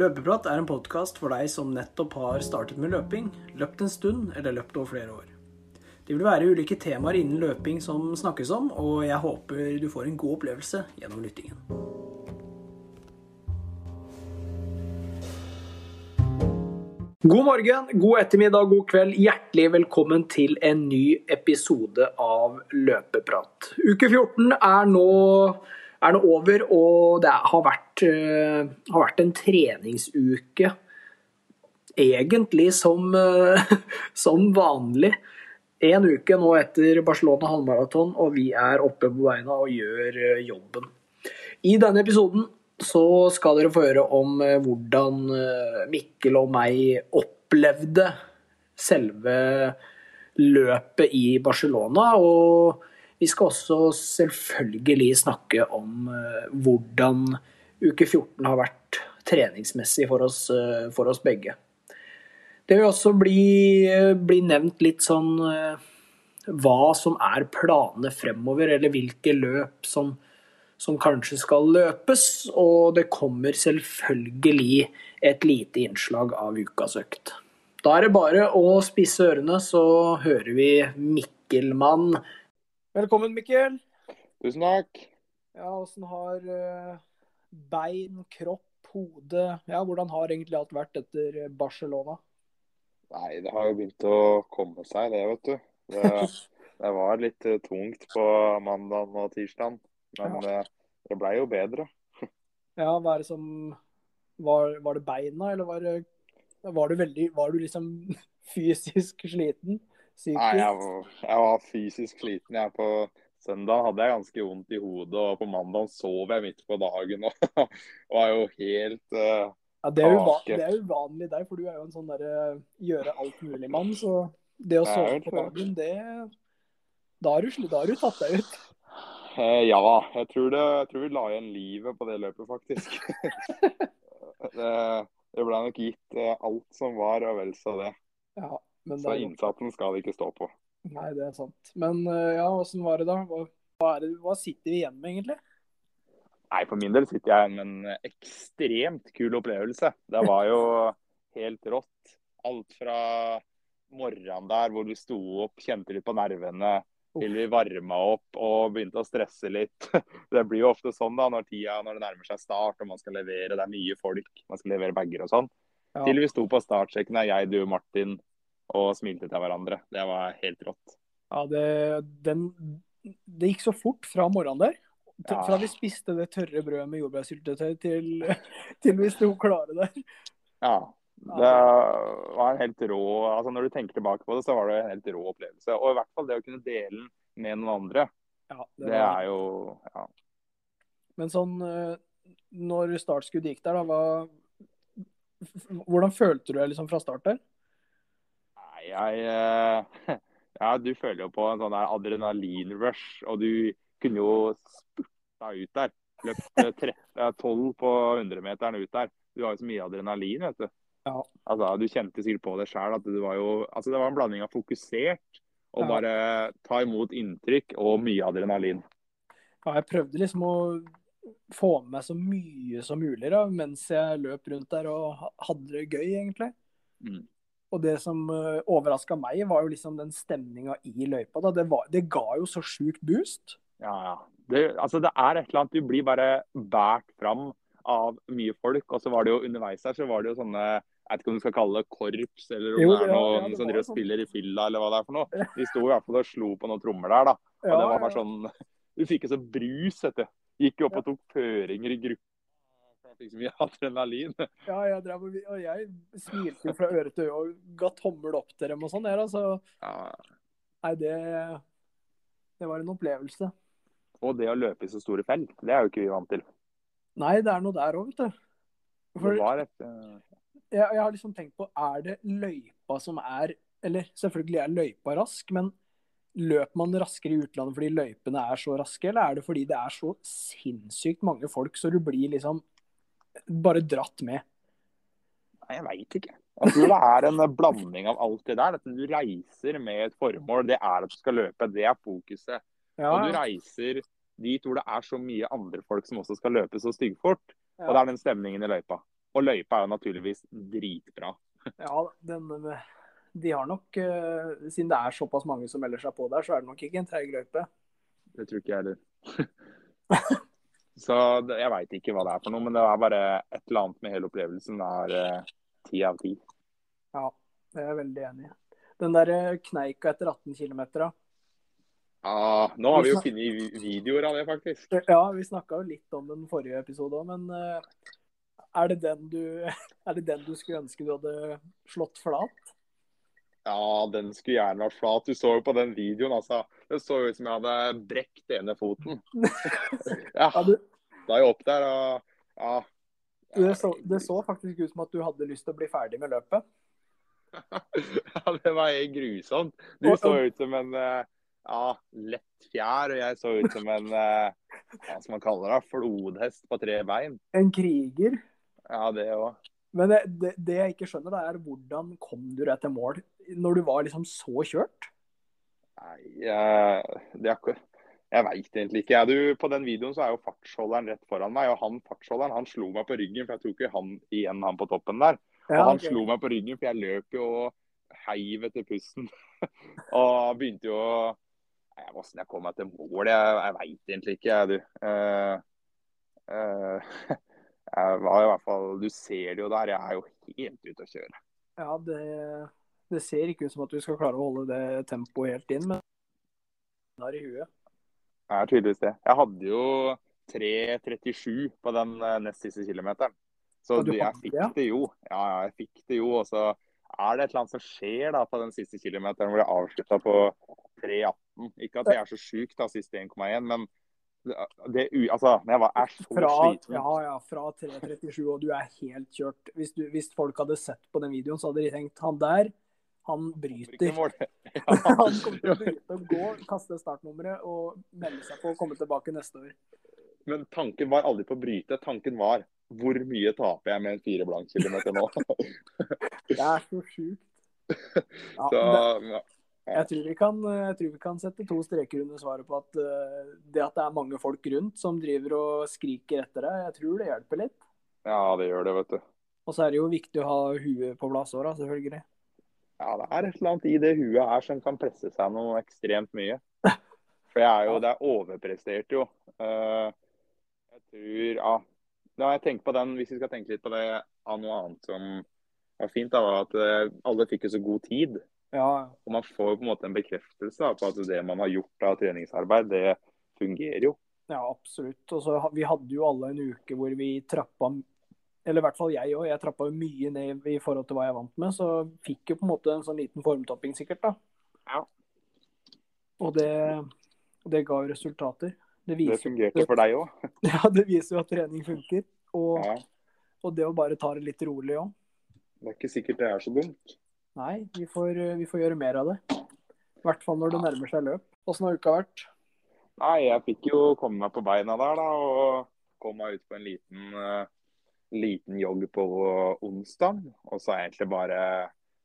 Løpeprat er en podkast for deg som nettopp har startet med løping, løpt en stund eller løpt over flere år. Det vil være ulike temaer innen løping som snakkes om, og jeg håper du får en god opplevelse gjennom lyttingen. God morgen, god ettermiddag, god kveld. Hjertelig velkommen til en ny episode av Løpeprat. Uke 14 er nå, er nå over, og det har vært, eh, har vært en treningsuke egentlig som, eh, som vanlig. En uke nå etter Barcelona halvmaraton, og vi er oppe på beina og gjør eh, jobben. I denne episoden så skal dere få høre om hvordan Mikkel og meg opplevde selve løpet i Barcelona. Og vi skal også selvfølgelig snakke om eh, hvordan uke 14 har vært treningsmessig for oss, eh, for oss begge. Det vil også bli, bli nevnt litt sånn eh, hva som er planene fremover, eller hvilke løp som, som kanskje skal løpes. Og det kommer selvfølgelig et lite innslag av ukas økt. Da er det bare å spisse ørene, så hører vi Mikkelmann. Velkommen, Mikkel. Tusen takk. Ja, åssen har eh, bein, kropp, hode Ja, hvordan har egentlig alt vært etter Barcelona? Nei, det har jo begynt å komme seg, det, vet du. Det, det var litt eh, tungt på mandag og tirsdag, men eh, det blei jo bedre. Ja, hva er det som Var, var det beina, eller var det var du veldig Var du liksom fysisk sliten? Psykisk? Nei, jeg var, jeg var fysisk sliten. Jeg på søndag hadde jeg ganske vondt i hodet, og på mandag sov jeg midt på dagen og var jo helt uh, Ja, det er, uvan, det er uvanlig deg, for du er jo en sånn derre gjøre alt mulig-mann. Så det å sove på dagen, det Da har du, da har du tatt deg ut. eh, Ja, jeg tror, det, jeg tror vi la igjen livet på det løpet, faktisk. det, det ble nok gitt eh, alt som var, og vel så det. Ja, men Så er, innsatsen skal det ikke stå på. nei, det er sant. Men eh, ja, åssen var det da? Hva, hva, er det, hva sitter vi igjen med, egentlig? Nei, for min del sitter jeg igjen med en ekstremt kul opplevelse. Det var jo helt rått. Alt fra morgenen der hvor vi sto opp, kjente litt på nervene, til vi varma opp og begynte å stresse litt. Det blir jo ofte sånn da når tida når det nærmer seg start og man skal levere, det er mye folk, man skal levere bager og sånn. Ja. Til vi sto på startsjekken, jeg, du Martin, og smilte til hverandre. Det var helt rått. Ja, det, den, det gikk så fort fra morgenen der. Til- Ja. Fra vi spiste det tørre brødet med jordbærsyltetøy, til, til vi sto klare der. Ja. Det var en helt rå altså Når du tenker tilbake på det, så var det en helt rå opplevelse. Og i hvert fall det å kunne dele den med noen andre. Ja, Det var- er jo ja. Men sånn eh, Når startskuddet gikk der, da, hva Hvordan følte du deg liksom fra start der? Jeg eh, Ja, du føler jo på en sånn der adrenalinrush, og du kunne jo spurta ut der. Løpt eh, 13 eh, 12 på 100-meteren ut der. Du har jo så mye adrenalin, vet du. Ja. Altså, Du kjente sikkert på det sjøl at du var jo Altså, det var en blanding av fokusert og bare ta imot inntrykk og mye adrenalin. Ja, jeg prøvde liksom å få med meg så mye som mulig da, mens jeg løp rundt der og hadde det gøy, egentlig. Mm. Og det som uh, overraska meg, var jo liksom den stemninga i løypa. da. Det, var, det ga jo så sjukt boost. Ja, ja. Det, altså, det er et eller annet Du blir bare båret fram av mye folk. Og så var det jo underveis her så var det jo sånne Jeg vet ikke om du skal kalle det korps, eller om Jo, det er noen ja, det som driver og sånn. spiller i fylla, eller hva det er for noe. De sto i hvert fall og slo på noen trommer der, da. Og Ja, det var bare sånn Du fikk jo så brus, vet du. Gikk jo opp og tok føringer i gruppa. Fikk så mye adrenalin. Ja, jeg, drev, og, jeg smilte jo fra øre til øre og ga tommel opp til dem og sånn. Altså, Ja. nei, det, det var en opplevelse. Og det å løpe i så store felt, det er jo ikke vi vant til. Nei, det er noe der òg, vet du. For Det var et eh, jeg, jeg har liksom tenkt på, er det løypa som er Eller selvfølgelig er løypa rask, men løper man raskere i utlandet fordi løypene er så raske, eller er det fordi det er så sinnssykt mange folk, så du blir liksom bare dratt med? Nei, jeg veit ikke. Jeg tror det er en blanding av alt det der. At du reiser med et formål. Det er at du skal løpe. Det er fokuset. Ja, Og du reiser dit hvor det er så mye andre folk som også skal løpe så styggfort. Ja. Og det er den stemningen i løypa. Og løypa er jo naturligvis dritbra. Ja, den, de har nok eh, Siden det er såpass mange som melder seg på der, så er det nok ikke en treig løype. Det tror ikke jeg heller. Så jeg veit ikke hva det er for noe, men det er bare et eller annet med hele opplevelsen. Er eh, ti av ti. Ja, det er jeg veldig enig i. Den der eh, kneika etter 18 km, da. Ja, nå har vi jo funnet videoer av det, faktisk. Ja, vi snakka jo litt om den forrige episode òg, men eh, er det, den du, er det den du skulle ønske du hadde slått flat? Ja, den skulle gjerne vært flat. Du så jo på den videoen, altså. Det så ut som jeg hadde brekt ene foten. Ja, da er jeg opp der og ja. det, så, det så faktisk ut som at du hadde lyst til å bli ferdig med løpet. Ja, det var helt grusomt. Du så ut som en eh, ja, lett fjær, og jeg så ut som en eh, hva skal man kalle det, flodhest på tre bein. En kriger. Ja, det òg. Men det, det, det jeg ikke skjønner, da, er hvordan kom du deg til mål når du var liksom så kjørt? Nei, jeg, det er ikke Jeg veit egentlig ikke. Jeg, du, på den videoen så er jo fartsholderen rett foran meg, og han fartsholderen han slo meg på ryggen, for jeg tror ikke han igjen han på toppen der. Ja, og han slo meg på ryggen, for jeg løp jo og heiv etter pusten. og begynte jo å Nei, Åssen jeg kom meg til mål, jeg, jeg veit egentlig ikke, jeg, du. Uh, uh, jeg var i hvert fall Du ser det jo der, jeg er jo helt ute å kjøre. Ja, det, det ser ikke ut som at vi skal klare å holde det tempoet helt inn, men det er i huet. Det er tydeligvis det. Jeg hadde jo 3.37 på den eh, nest siste kilometeren. Så du jeg fikk det? jo. Ja, ja, jeg fikk det jo. Og så er det et eller annet som skjer da på den siste kilometeren hvor jeg avslutta på 3.18. Ikke at det er så sjuk, da, siste 1,1, men det, Altså, jeg var, er så Fra, sliten ja, ja, fra 3.37 og du er helt kjørt. Hvis, du, hvis folk hadde sett på den videoen, så hadde de tenkt han der, han bryter. Han kommer til å bryte og gå, kaste startnummeret og melde seg på og komme tilbake neste år. Men tanken var aldri på å bryte. Tanken var hvor mye taper jeg med en fire blank kilometer nå? Det er så sjukt. Ja, Så, ja. jeg, tror vi kan, jeg tror vi kan sette to streker under svaret på at eh, det at det er mange folk rundt som driver og skriker etter deg, jeg tror det hjelper litt. ja, det gjør det, vet du. Og så er det jo viktig å ha huet på plass òg, selvfølgelig. Ja, det er et eller annet i det huet her som kan presse seg noe ekstremt mye. For jeg er jo, det er overprestert jo. Eh, jeg tror, ja. Når jeg tenker på den, hvis vi skal tenke litt på det av noe annet som var fint, da, var at eh, alle fikk jo så god tid. Ja, Og man får jo på en måte en bekreftelse da, på at det man har gjort av treningsarbeid, det fungerer jo. ja, absolutt. Og så Vi hadde jo alle en uke hvor vi trappa Eller i hvert fall jeg òg. Jeg trappa jo mye ned i forhold til hva jeg vant med. Så fikk jo på en måte en sånn liten formtopping sikkert, da. Ja. Og det, det ga jo resultater. Det Det fungerte for deg òg. ja, det viser jo at trening funker. Og, Ja. og det å bare ta det litt rolig òg. Det er ikke sikkert det er så dumt. Nei, vi får, vi får gjøre mer av det. I hvert fall når det nærmer seg løp. Åssen har uka vært? Nei, jeg fikk jo komme meg på beina der, da. Og kom meg ut på en liten, eh, liten jogg på onsdag. Og så har jeg egentlig bare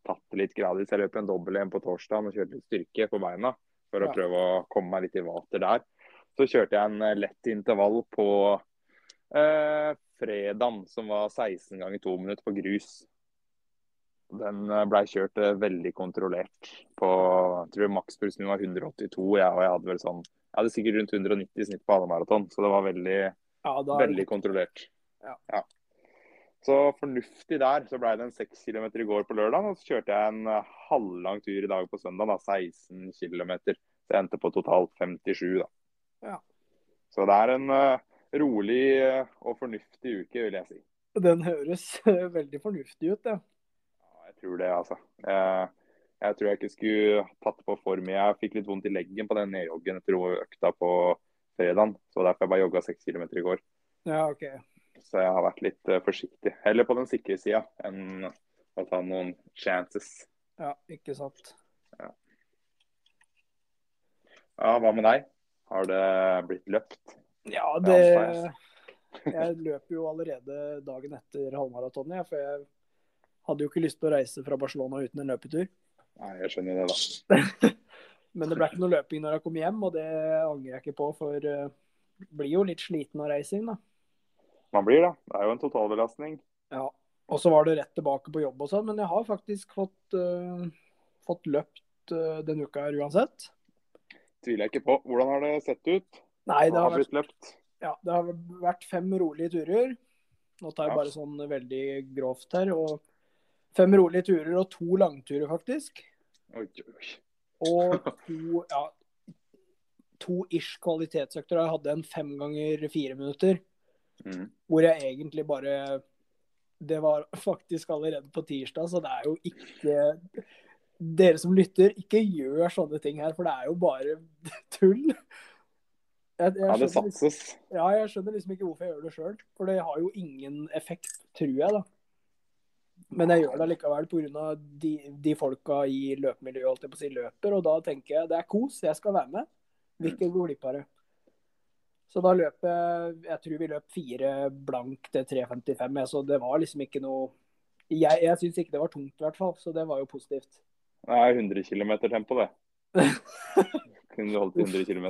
tatt det litt gradvis. Jeg løp en dobbel en på torsdag og kjørte litt styrke på beina. For å Ja. prøve å komme meg litt i vater der. Så kjørte jeg en eh, lett intervall på eh, fredagen, som var 16 ganger 2 minutter på grus. Den blei ble kjørt eh, veldig kontrollert på jeg tror makspuls min var 182, Jeg, og jeg hadde vel sånn jeg hadde sikkert rundt 190 i snitt på halvmaraton, så det var veldig, Ja, da veldig kontrollert. kontrollert. Ja. Så fornuftig der. Så ble det en 6 km i går på lørdag, og så kjørte jeg en eh, halvlang tur i dag på søndag, da, 16 km. Så jeg endte på totalt 57, da. Ja. Så det er en uh, rolig uh, og fornuftig uke, vil jeg si. den høres veldig fornuftig ut, ja. Ja, jeg tror det, altså. Jeg, jeg tror jeg ikke skulle tatt på for mye. Jeg fikk litt vondt i leggen på den nedjoggen etter økta på fredag, Så derfor jeg bare jogga seks kilometer i går. Ja, OK. Så jeg har vært litt eh, forsiktig. Heller på den sikre sida enn å ta noen chances. Ja, ikke sant. Ja, hva med deg? Har det blitt løpt? Ja, Ja, det Jeg løper jo allerede dagen etter halvmaratonet, jeg, for jeg hadde jo ikke lyst til å reise fra Barcelona uten en løpetur. Nei, jeg skjønner det, da. Men det ble ikke noe løping når jeg kom hjem, og det angrer jeg ikke på, for eh, blir jo litt sliten av reising, da. Man blir da. Det er jo en totalbelastning. Ja. Og så var det rett tilbake på jobb og sånn, men jeg har faktisk fått, uh, fått løpt uh, denne uka her uansett. Tviler jeg ikke på. Hvordan har det sett ut? Nei, det har, har vært, blitt løpt? ja, det har vært fem rolige turer. Nå tar jeg Ja. bare sånn veldig grovt her. Og fem rolige turer og to langturer, faktisk. Oi, oi. Og to, ja, to ish kvalitetsøkter. Jeg hadde en fem ganger fire minutter. Mm. hvor jeg egentlig bare Det var faktisk allerede på tirsdag, så det er jo ikke Dere som lytter, ikke gjør sånne ting her, for det er jo bare tull. Jeg, jeg, Ja, det satses. liksom, satses. ja, jeg skjønner liksom ikke hvorfor jeg gjør det sjøl, for det har jo ingen effekt, tror jeg, da. Men jeg gjør det likevel pga. De, de folka i løpemiljøet holdt jeg på å si, løper, og da tenker jeg det er kos, jeg skal være med. Vil ikke gå glipp av det. Så da løp jeg Jeg tror vi løp fire blank til 3.55, så det var liksom ikke noe Jeg, jeg syns ikke det var tungt, i hvert fall, så det var jo positivt. Det er 100 km tempo, det. Kunne du holdt 100 km?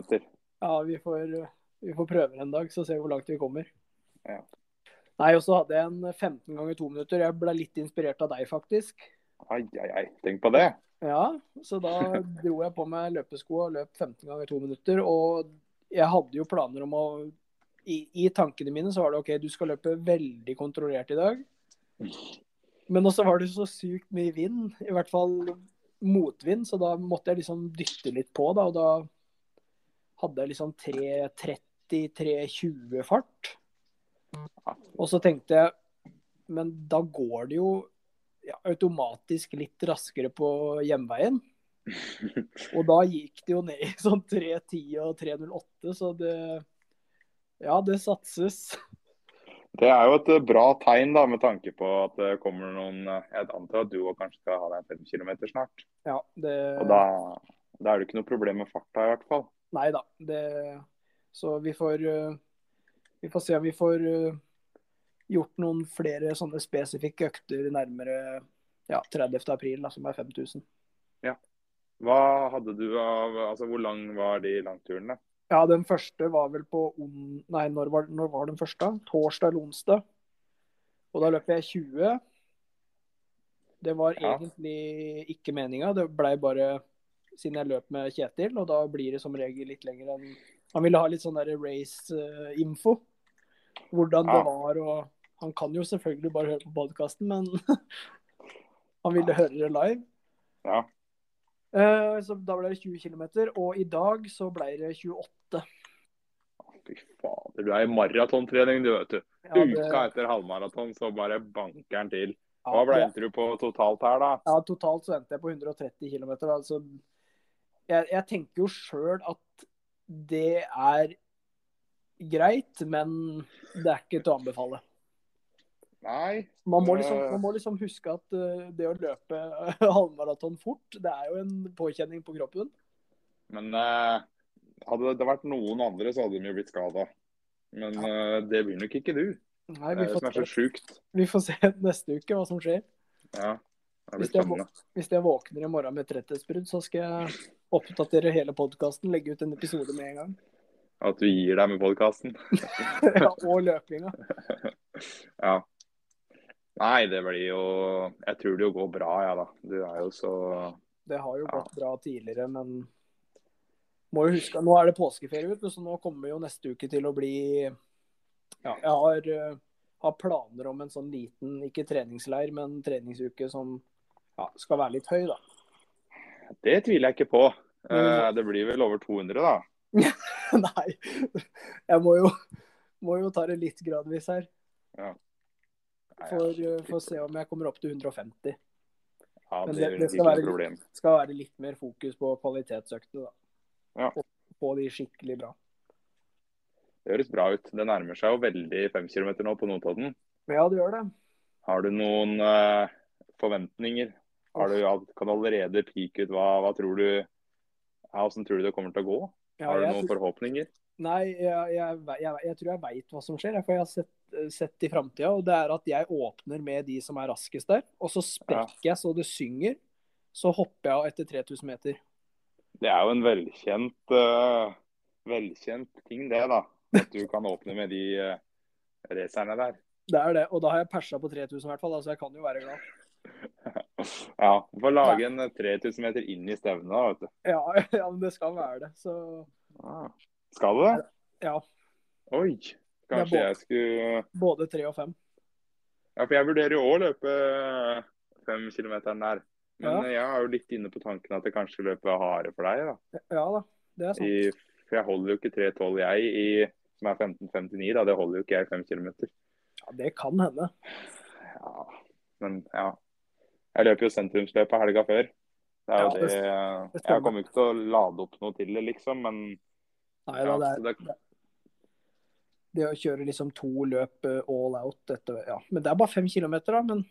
Ja, vi får, vi får prøve en dag, så ser vi hvor langt vi kommer. Ja. Nei, og så hadde jeg en 15 ganger 2 minutter. Jeg ble litt inspirert av deg, faktisk. Ai, ai, ai. Tenk på det. Ja, så da dro jeg på meg løpesko og løp 15 ganger 2 minutter. Og jeg hadde jo planer om å i, I tankene mine så var det OK, du skal løpe veldig kontrollert i dag. Men også var det så sykt mye vind, i hvert fall motvind, så da måtte jeg liksom dytte litt på, da. Og da hadde jeg liksom 3.30-3.20 fart. Og så tenkte jeg Men da går det jo ja, automatisk litt raskere på hjemveien. Og da gikk det jo ned i sånn 3.10 og 3.08, så det Ja, det satses. Det er jo et eh, bra tegn, da, med tanke på at det kommer noen eh, Jeg antar at du òg kanskje skal ha deg fem km snart. Ja, det Og da, da er det ikke noe problem med farta, i hvert fall. Nei da. Det Så vi får Vi får se om vi får gjort noen flere sånne spesifikke økter nærmere ja, 30. april, da, som er 5000. Hva hadde du av Altså, hvor lang var de langturene? Ja, den første var vel på on... Nei, når var, når var den første? Torsdag eller onsdag. Og da løp jeg 20. Det var Ja. egentlig ikke meninga. Det blei bare siden jeg løp med Kjetil, og da blir det som regel litt lenger enn Han ville ha litt sånn race-info. Hvordan det var og Han kan jo selvfølgelig bare høre på podkasten, men han ville høre det live. Ja. Eh, Så da ble det 20 km, og i dag så ble det 28. Fy fader, du er i maratontrening, du, vet du. Ja, det- Uka etter halvmaraton, så bare banker den til. Hva ble det- du på totalt her, da? Ja, totalt så endte jeg på 130 km. Altså, jeg, jeg tenker jo sjøl at det er greit, men det er ikke til å anbefale. Nei. Man må liksom, man må liksom huske at uh, det å løpe halvmaraton fort, det er jo en påkjenning på kroppen. Men eh, hadde det vært noen andre, så hadde de jo blitt skada. Men eh, det blir nok ikke du. Nei, vi er det får, er så sjukt. vi får se neste uke hva som skjer. Ja. Det Hvis blir jeg, spennende. hvis jeg våkner i morgen med tretthetsbrudd, så skal jeg oppdatere hele podkasten, legge ut en episode med en gang. At du gir deg med podkasten. ja, og løpinga. Ja. Nei, det blir jo Jeg tror det jo går bra, jeg, ja, da. Du er jo så Det har jo Ja. gått bra tidligere, men må jo huske, nå er det påskeferie, vet så nå kommer jo neste uke til å bli ja, Jeg har, eh, har planer om en sånn liten, ikke treningsleir, men treningsuke som ja, skal være litt høy, da. Det tviler jeg ikke på. Eh, det blir vel over 200, da. Nei, jeg må jo, må jo ta det litt gradvis her. Ja, eh, for å se om jeg kommer opp til 150. ja, det det- det skal være. Skal være litt mer fokus på kvalitetsøktene, da. Ja. Få de skikkelig bra. Det høres bra ut. Det nærmer seg jo veldig 5 km nå på Notodden. Ja, det gjør det. Har du noen uh, forventninger? Har du, kan du allerede pike ut hva, hva tror du Hvordan tror du det kommer til å gå? Ja, Har du noen forhåpninger? Nei, jeg, jeg, jeg, jeg tror jeg veit hva som skjer, for jeg har sett, sett i framtida. Og det er at jeg åpner med de som er raskest der, og så sprekker jeg så det synger. Så hopper jeg av etter 3000 meter. Det er jo en velkjent, uh, velkjent ting, det, da. At du kan åpne med de uh, racerne der. Det er det. Og da har jeg persa på 3000 i hvert fall, så jeg kan jo være glad. Ja, du får lage en 3000 meter inn i stevnet, da, vet du. Ja, ja, men det skal være det. Så Ah. Skal du det? ja. Oi. Kanskje jeg skulle Både tre og fem. Ja, for jeg vurderer jo å løpe fem kilometeren der. Men Ja. jeg er jo litt inne på tanken at jeg kanskje løper hardere for deg, da. Ja da, det er sant. I, for jeg holder jo ikke 3,12 jeg, i, som er 15,59. da, Det holder jo ikke jeg i fem kilometer. Ja, det kan hende. Ja, men ja. Jeg løper jo sentrumsløpet helga før. Det er jo Ja, det, det-. Jeg kommer ikke til å lade opp noe til det, liksom. Men Nei ja, det er det, det å kjøre liksom to løp eh, all out etter Ja, men det er bare fem kilometer, da. Men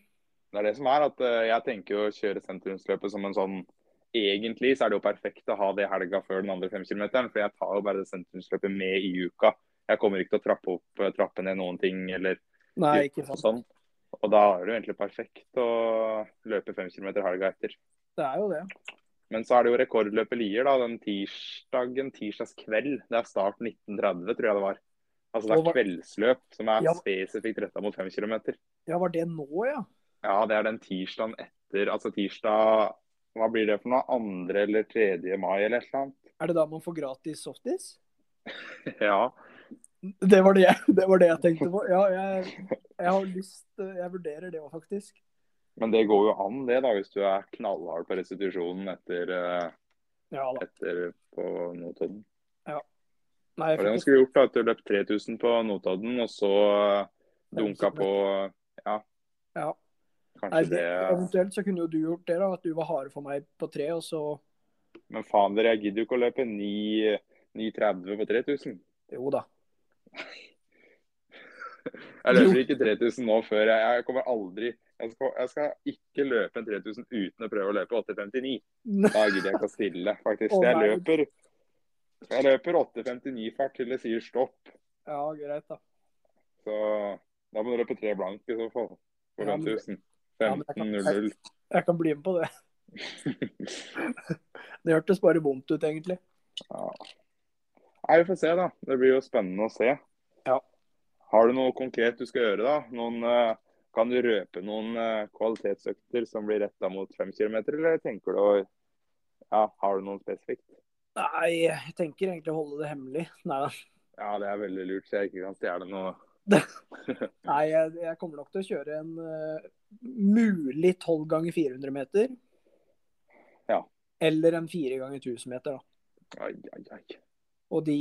det er det som er at eh, jeg tenker å kjøre sentrumsløpet som en sånn Egentlig så er det jo perfekt å ha det helga før den andre femkilometeren, for jeg tar jo bare det sentrumsløpet med i uka. Jeg kommer ikke til å trappe opp, eh, trappe ned noen ting eller nei, ikke sant. sånn. Og da er det jo egentlig perfekt å løpe fem kilometer helga etter. Det er jo det. Men så er det jo rekordløpet Lier, da, den tirsdagen, tirsdagskveld. Det er start 1930, tror jeg det var. Altså det er var... kveldsløp som er Ja. spesifikt retta mot 5 kilometer. Ja, var det nå, ja? Ja, det er den tirsdagen etter. Altså tirsdag Hva blir det for noe? Andre eller tredje mai, eller et eller annet? Er det da man får gratis softis? Ja. Det var det jeg, det var det jeg tenkte på. Ja, jeg, jeg har lyst Jeg vurderer det òg, faktisk. Men det går jo an, det, da, hvis du er knallhard på restitusjonen etter, eh, Ja etter på Notodden. Nei, jeg det han skulle gjort, da. At du løp 3000 på Notodden, og så eh, dunka på Ja, Ja. Nei, kanskje det, det eventuelt så kunne jo du gjort det, da. At du var harde for meg på tre, og så Men faen, dere, jeg gidder jo ikke å løpe 9,30 på 3000. Jo da. Jeg løper ikke 3000 nå før jeg, jeg kommer aldri jeg skal, jeg skal ikke løpe en 3000 uten å prøve å løpe 8,59. Da gidder jeg ikke å stille, faktisk. Jeg løper jeg løper 8,59-fart til det sier stopp. Ja, greit, da. Så da må du løpe tre blank i så fall. For Ja, men- 5000. Ja, jeg kan- 15.00. Jeg kan bli med på det. Det hørtes bare vondt ut, egentlig. Ja. Nei, vi får se, da. Det blir jo spennende å se. Ja. Har du noe konkret du skal gjøre, da? Noen, eh, kan du røpe noen eh, kvalitetsøkter som blir retta mot 5 kilometer, eller tenker du å Ja, har du noe spesifikt? Nei, jeg tenker egentlig å holde det hemmelig. Nei da. Ja, det er veldig lurt, så jeg ikke kan stjele noe. Nei, jeg, jeg kommer nok til å kjøre en uh, mulig 12 ganger 400 meter. Ja. Eller en 4 ganger 1000 meter, da. Ai, ai, ai. Og de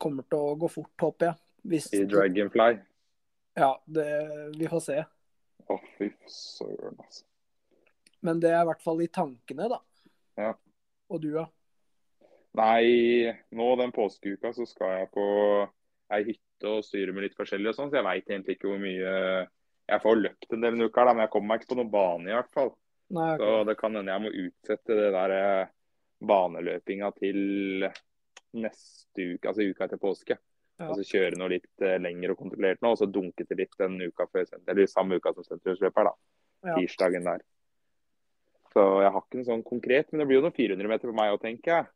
kommer til å gå fort, håper jeg. Hvis, I Dragonfly. ja, det, vi får se. Å, fy søren, altså. Men det er i hvert fall i tankene, da. Ja. Og du, da? Nei, nå den påskeuka så skal jeg på ei hytte og styre med litt forskjellig og sånn, så jeg veit egentlig ikke hvor mye Jeg får løpt en del denne uka, da, men jeg kommer meg ikke på noen bane i hvert fall. Nei, okay. Så det kan hende jeg må utsette det der eh, baneløpinga til neste uke, altså uka etter påske. Ja. så kjøre noe litt eh, lenger og kontrollert nå, og så dunke til litt den uka før, eller samme uka som sentrumsløpet, da. Ja. Tirsdagen der. Så jeg har ikke noe sånn konkret, men det blir jo noen 400 meter for meg òg, tenker jeg.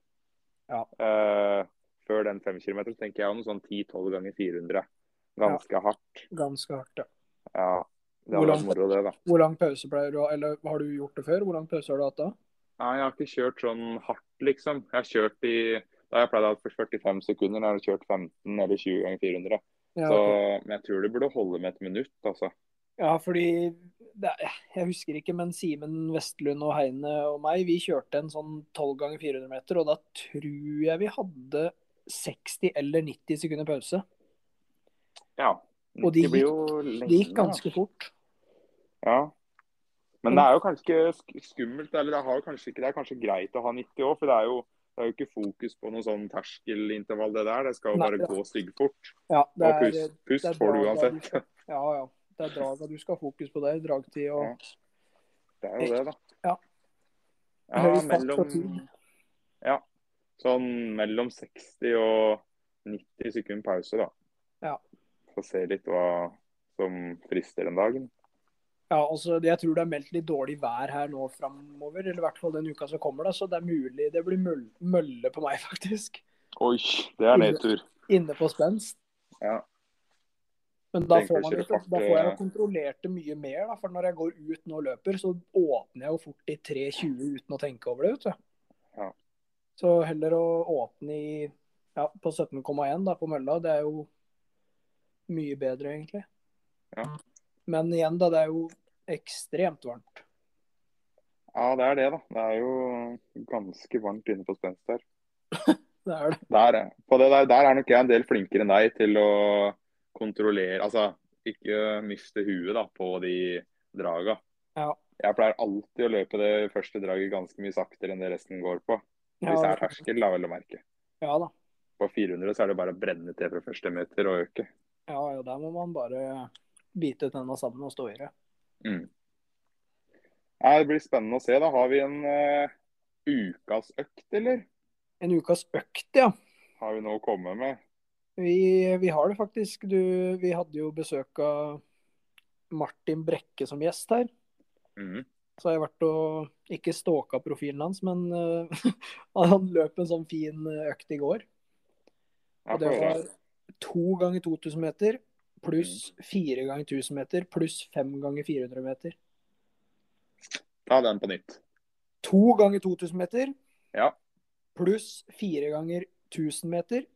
Ja. Uh, før den 5 km tenker jeg noe sånn 10-12 ganger 400. Ganske hardt. Ganske hardt, ja. Ja. Det Hvor lang, moro, det, da. Hvor lang pause pleier du å ha? Eller har du gjort det før? Hvor lang pause har du hatt da? Nei, jeg har ikke kjørt sånn hardt, liksom. Jeg har kjørt i Da har jeg pleid å ha for 45 sekunder. Når jeg har kjørt 15 eller 20 ganger 400. Ja, Så, ok. men jeg tror det burde holde med et minutt, altså. ja fordi er, Jeg husker ikke, men Simen Vestlund og Heine og meg, vi kjørte en sånn 12 ganger 400 meter, og da tror jeg vi hadde 60 eller 90 sekunder pause. Ja. Og de det lenge. Det gikk da. ganske fort. Ja. Men det er jo kanskje skummelt, eller det, har kanskje ikke, det er kanskje greit å ha 90 år, for det er jo det er jo ikke fokus på noe sånn terskelintervall, det der. Det skal jo Nei, bare ja. gå styggfort. Ja, Og pust, pust det får du uansett. Ja, ja. Det er draga du skal ha fokus på der. Dragtid og. Det er jo det, da. Ja. Ja, mellom, ja, sånn mellom 60 og 90 sekunder pause, da. Ja. Få se litt hva som frister den dagen. Ja, altså, Jeg tror det er meldt litt dårlig vær her nå framover, eller i hvert fall den uka som kommer. da, Så det er mulig det blir mølle på meg, faktisk. Oi, det er nedtur. Inne på spenst. Ja. Men da får, man jo, da får jeg jo eh. kontrollert det mye mer. Da. For når jeg går ut nå og løper, så åpner jeg jo fort i 3.20 uten å tenke over det. vet du. Ja. Så heller å åpne i ja, på 17,1 da, på mølla, det er jo mye bedre, egentlig. Ja. Men igjen, da, det er jo ekstremt varmt. Ja, det er det, da. Det er jo ganske varmt inne på spenst her. Det er det. Der, er- på det der, der er nok jeg en del flinkere enn deg til å kontrollere Altså ikke miste huet da, på de draga. Ja. Jeg pleier alltid å løpe det første draget ganske mye saktere enn det resten går på. Hvis det er terskel, da, vel å merke. ja da. På 400 så er det bare å brenne til fra første meter og øke. Ja, ja, der må man bare bite tenna sammen og stå i det. Mm. Nei, det blir spennende å se. Da har vi en uh, ukas økt, eller? En ukas økt, ja. Har vi noe å komme med? Vi, vi har det faktisk. Du, vi hadde jo besøk av Martin Brekke som gjest her. Mm. Så har jeg vært og ikke stalka profilen hans, men uh, han løp en sånn fin økt i går. Og det var to ganger 2000 meter pluss fire ganger 1000 meter pluss fem ganger 400 meter. Ta den på nytt. To ganger 2000 meter Ja. pluss fire ganger 1000 meter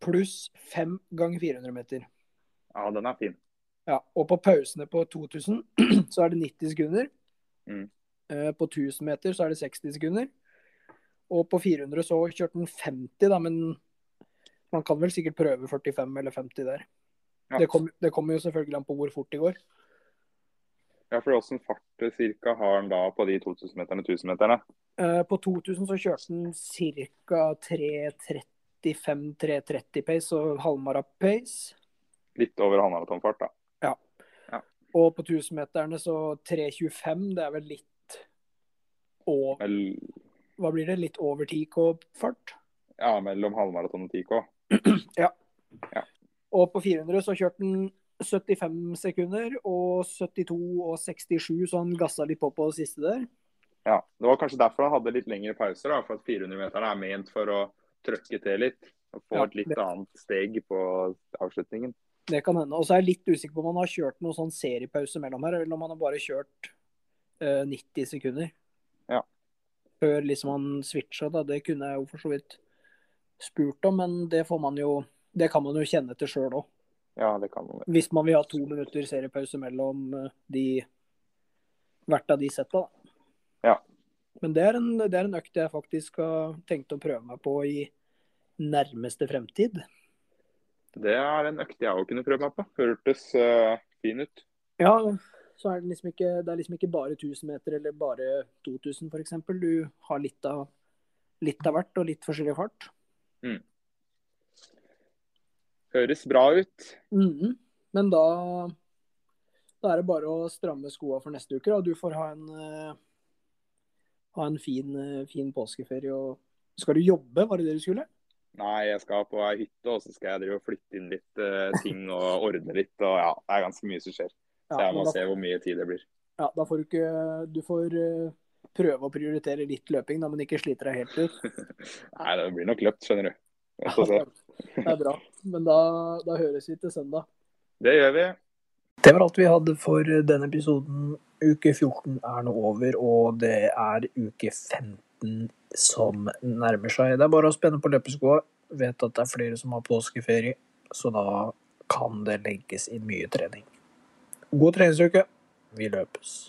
pluss 5 ganger 400 meter. ja, den er fin. Ja, og på pausene på 2000 så er det 90 sekunder. Mm. Eh, På 1000 meter så er det 60 sekunder. Og på 400 så kjørte den 50, da, men man kan vel sikkert prøve 45 eller 50 der. Ja. Det, kom, kommer jo selvfølgelig an på hvor fort det går. Ja, for Åssen fart cirka har han da på de 2000-meterne og 1000-meterne? Eh, På 2000 så kjørte den ca. 3.35-3.30 pace og halvmara pace. Litt over halvmaratonfart, da. Ja. Og på 1000-meterne så 3.25, det er vel litt over Vel, Hva blir det? Litt over 10K-fart? ja, mellom halvmaraton og 10K. Ja. Og på 400 så kjørte han 75 sekunder og 72 og 67, så han gassa litt på på det siste der. Ja, Det var kanskje derfor han hadde litt lengre pauser, da, for at 400-meterne er ment for å trøkke til litt. Og få Ja, et litt det- annet steg på avslutningen. Det kan hende. Og så er jeg litt usikker på om han har kjørt noen sånn seriepause mellom her, eller om han har bare kjørt uh, 90 sekunder. Ja. Før liksom han switcha, da. Det kunne jeg jo for så vidt spurt om, men det får man jo Det kan man jo kjenne til sjøl òg. Ja, det kan man. Hvis man vil ha to minutter seriepause mellom eh, de hvert av de setta. Ja. Men det er, en, det er en økt jeg faktisk har tenkt å prøve meg på i nærmeste fremtid. Det er en økt jeg òg kunne prøve meg på. Hørtes uh, fin ut. Ja, så er det liksom ikke, det er liksom ikke bare 1000 meter eller bare 2000 f.eks. Du har litt av, litt av hvert og litt forskjellig fart. Høres bra ut. Mm. Men da, da er det bare å stramme skoa for neste uke. Da. Du får ha en, eh, ha en fin, eh, fin påskeferie. Og... Skal du jobbe, var det det du skulle? Nei, jeg skal på ei hytte, og så skal jeg drive og flytte inn litt uh, ting og ordne litt. Og ja, det er ganske mye som skjer. Så Ja, jeg må da, se hvor mye tid det blir. ja, da får du ikke Du får eh, prøve å prioritere litt løping, da, men ikke slite deg helt ut. Nei, det blir nok løpt, skjønner du. Ja. Det er bra. Men da, da høres vi til søndag. Det gjør vi. Det var alt vi hadde for denne episoden. Uke 14 er nå over, og det er uke 15 som nærmer seg. Det er bare å spenne på løpeskoa. Vet at det er flere som har påskeferie, så da kan det legges inn mye trening. God treningsuke. Vi løpes.